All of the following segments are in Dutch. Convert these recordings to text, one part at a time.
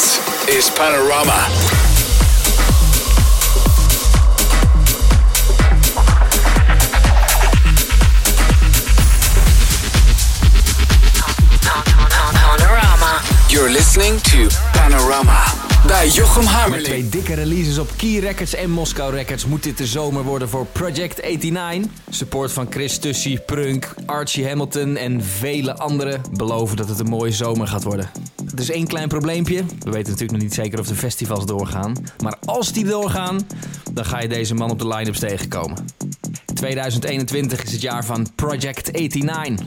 This is Panorama. Panorama. You're listening to Panorama bij Jochem Met Hamerling. twee dikke releases op Key Records en Moscow Records moet dit de zomer worden voor Project 89. Support van Chris Tussie, Prunk, Archie Hamilton en vele anderen beloven dat het een mooie zomer gaat worden. Er is één klein probleempje. We weten natuurlijk nog niet zeker of de festivals doorgaan. Maar als die doorgaan, dan ga je deze man op de line-ups tegenkomen. 2021 is het jaar van Project 89.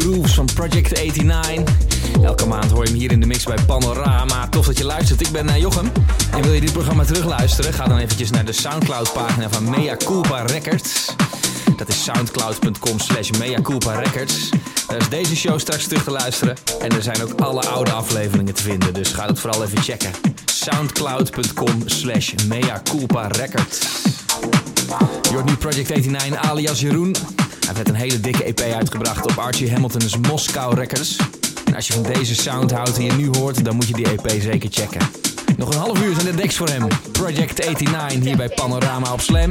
Grooves van Project 89. Elke maand hoor je hem hier in de mix bij Panorama. Tof dat je luistert. Ik ben uh, Jochem. En wil je dit programma terugluisteren? Ga dan eventjes naar de Soundcloud pagina van Mea Culpa Records. Dat is soundcloud.com slash Mea Culpa Records. Daar is deze show straks terug te luisteren. En er zijn ook alle oude afleveringen te vinden. Dus ga dat vooral even checken. Soundcloud.com slash Mea Culpa Records. Je hoort nu Project 89 alias Jeroen. Hij heeft een hele dikke EP uitgebracht op Archie Hamilton's Moscow Records. En als je van deze sound houdt die je nu hoort, dan moet je die EP zeker checken. Nog een half uur zijn de decks voor hem. Project 89 hier bij Panorama op Slam.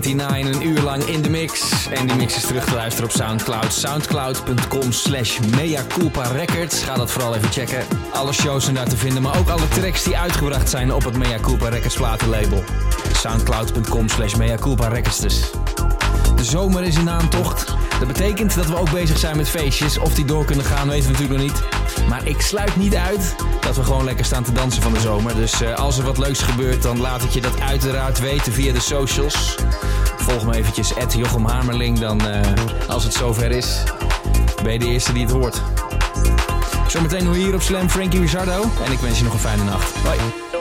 89 een uur lang in de mix. En die mix is terug te luisteren op Soundcloud. Soundcloud.com slash Records. Ga dat vooral even checken. Alle shows zijn daar te vinden, maar ook alle tracks die uitgebracht zijn op het Mea Culpa Records platenlabel. Soundcloud.com slash Records dus. De zomer is in aantocht. Dat betekent dat we ook bezig zijn met feestjes. Of die door kunnen gaan, weten we natuurlijk nog niet. Maar ik sluit niet uit dat we gewoon lekker staan te dansen van de zomer. Dus uh, als er wat leuks gebeurt, dan laat ik je dat uiteraard weten via de socials. Volg me eventjes, Jochem. Dan, uh, als het zover is, ben je de eerste die het hoort. Zometeen hoe hier op Slam Frankie Rizzardo. En ik wens je nog een fijne nacht. Bye.